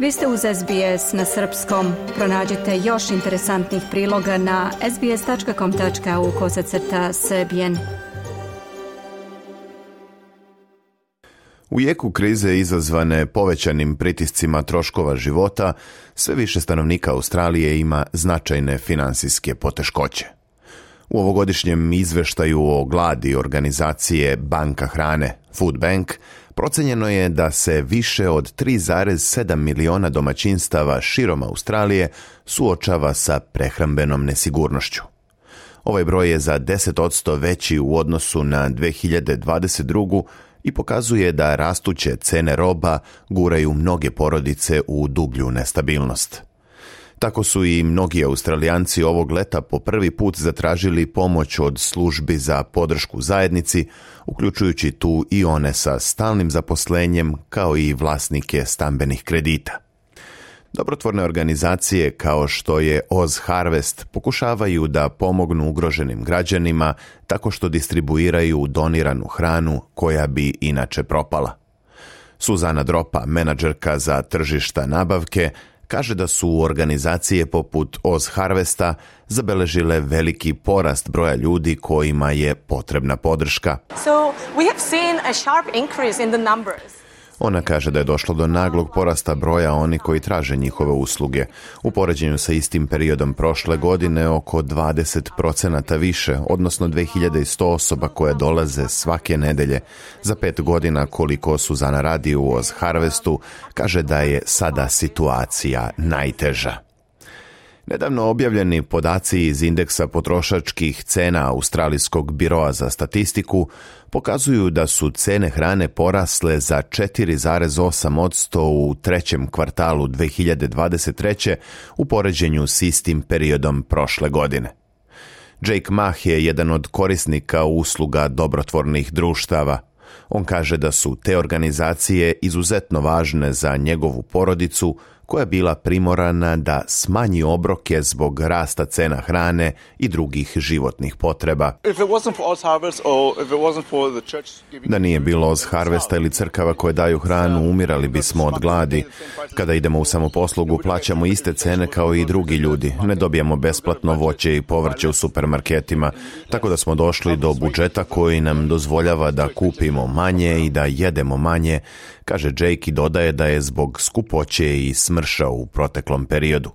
Vi ste uz SBS na srpskom. Pronađite još interesantnih priloga na sbs.com.au kosacrta srbijen. U jeku krize izazvane povećanim pritiscima troškova života, sve više stanovnika Australije ima značajne financijske poteškoće. U ovogodišnjem izveštaju o gladi organizacije Banka hrane Food Bank Procenjeno je da se više od 3,7 miliona domaćinstava širom Australije suočava sa prehrambenom nesigurnošću. Ovaj broj je za 10% veći u odnosu na 2022. i pokazuje da rastuće cene roba guraju mnoge porodice u dublju nestabilnost. Tako su i mnogi Australijanci ovog leta po prvi put zatražili pomoć od službi za podršku zajednici, uključujući tu i one sa stalnim zaposlenjem kao i vlasnike stambenih kredita. Dobrotvorne organizacije kao što je Oz Harvest pokušavaju da pomognu ugroženim građanima tako što distribuiraju doniranu hranu koja bi inače propala. Suzana Dropa, menadžerka za tržišta nabavke, kaže da su organizacije poput Oz Harvesta zabeležile veliki porast broja ljudi kojima je potrebna podrška. Ona kaže da je došlo do naglog porasta broja oni koji traže njihove usluge. U poređenju sa istim periodom prošle godine oko 20 procenata više, odnosno 2100 osoba koje dolaze svake nedelje. Za pet godina koliko su za u Oz Harvestu, kaže da je sada situacija najteža. Nedavno objavljeni podaci iz indeksa potrošačkih cena Australijskog biroa za statistiku pokazuju da su cene hrane porasle za 4,8% u trećem kvartalu 2023. u poređenju s istim periodom prošle godine. Jake Mah je jedan od korisnika usluga dobrotvornih društava. On kaže da su te organizacije izuzetno važne za njegovu porodicu koja je bila primorana da smanji obroke zbog rasta cena hrane i drugih životnih potreba. Da nije bilo Oz Harvesta ili crkava koje daju hranu, umirali bismo od gladi. Kada idemo u samoposlugu, plaćamo iste cene kao i drugi ljudi. Ne dobijamo besplatno voće i povrće u supermarketima, tako da smo došli do budžeta koji nam dozvoljava da kupimo manje i da jedemo manje, kaže Jake i dodaje da je zbog skupoće i smrti smršao u proteklom periodu.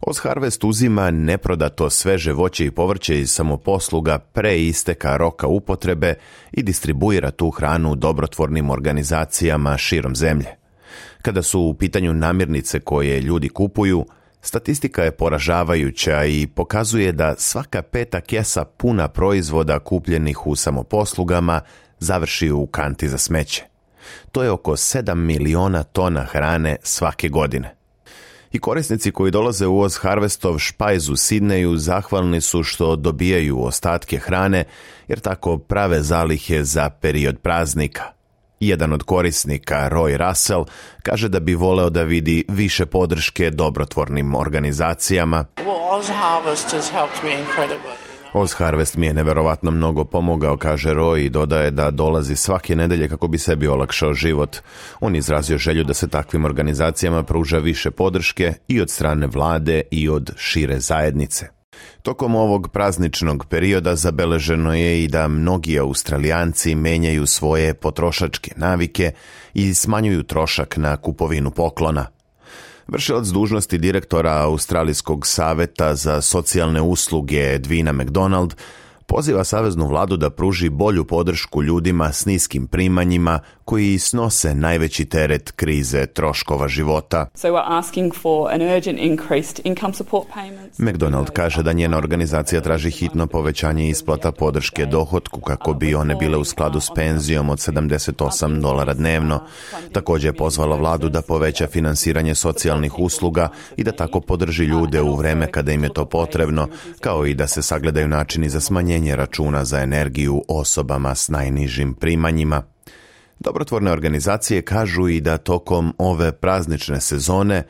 Oz Harvest uzima neprodato sveže voće i povrće iz samoposluga pre isteka roka upotrebe i distribuira tu hranu dobrotvornim organizacijama širom zemlje. Kada su u pitanju namirnice koje ljudi kupuju, statistika je poražavajuća i pokazuje da svaka peta kesa puna proizvoda kupljenih u samoposlugama završi u kanti za smeće to je oko 7 miliona tona hrane svake godine. I korisnici koji dolaze u Oz Harvestov špajz u Sidneju zahvalni su što dobijaju ostatke hrane, jer tako prave zalihe za period praznika. Jedan od korisnika, Roy Russell, kaže da bi voleo da vidi više podrške dobrotvornim organizacijama. Well, Oz Harvest mi je neverovatno mnogo pomogao, kaže Roy i dodaje da dolazi svake nedelje kako bi sebi olakšao život. On izrazio želju da se takvim organizacijama pruža više podrške i od strane vlade i od šire zajednice. Tokom ovog prazničnog perioda zabeleženo je i da mnogi australijanci menjaju svoje potrošačke navike i smanjuju trošak na kupovinu poklona – Vršilac dužnosti direktora Australijskog saveta za socijalne usluge Dvina McDonald poziva saveznu vladu da pruži bolju podršku ljudima s niskim primanjima koji snose najveći teret krize troškova života. McDonald kaže da njena organizacija traži hitno povećanje isplata podrške dohodku kako bi one bile u skladu s penzijom od 78 dolara dnevno. Također je pozvala vladu da poveća financiranje socijalnih usluga i da tako podrži ljude u vreme kada im je to potrebno, kao i da se sagledaju načini za smanjenje računa za energiju osobama s najnižim primanjima. Dobrotvorne organizacije kažu i da tokom ove praznične sezone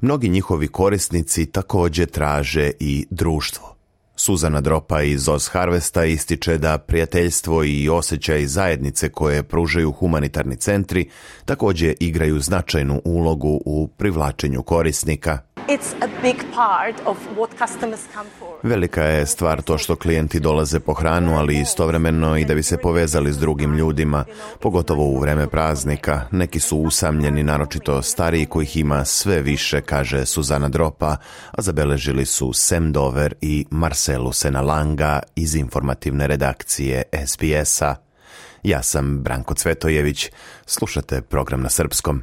mnogi njihovi korisnici također traže i društvo. Suzana Dropa iz Oz Harvesta ističe da prijateljstvo i osjećaj zajednice koje pružaju humanitarni centri također igraju značajnu ulogu u privlačenju korisnika – Velika je stvar to što klijenti dolaze po hranu, ali istovremeno i da bi se povezali s drugim ljudima, pogotovo u vreme praznika. Neki su usamljeni, naročito stariji kojih ima sve više, kaže Suzana Dropa, a zabeležili su Sam Dover i Marcelu Senalanga iz informativne redakcije SBS-a. Ja sam Branko Cvetojević, slušate program na srpskom.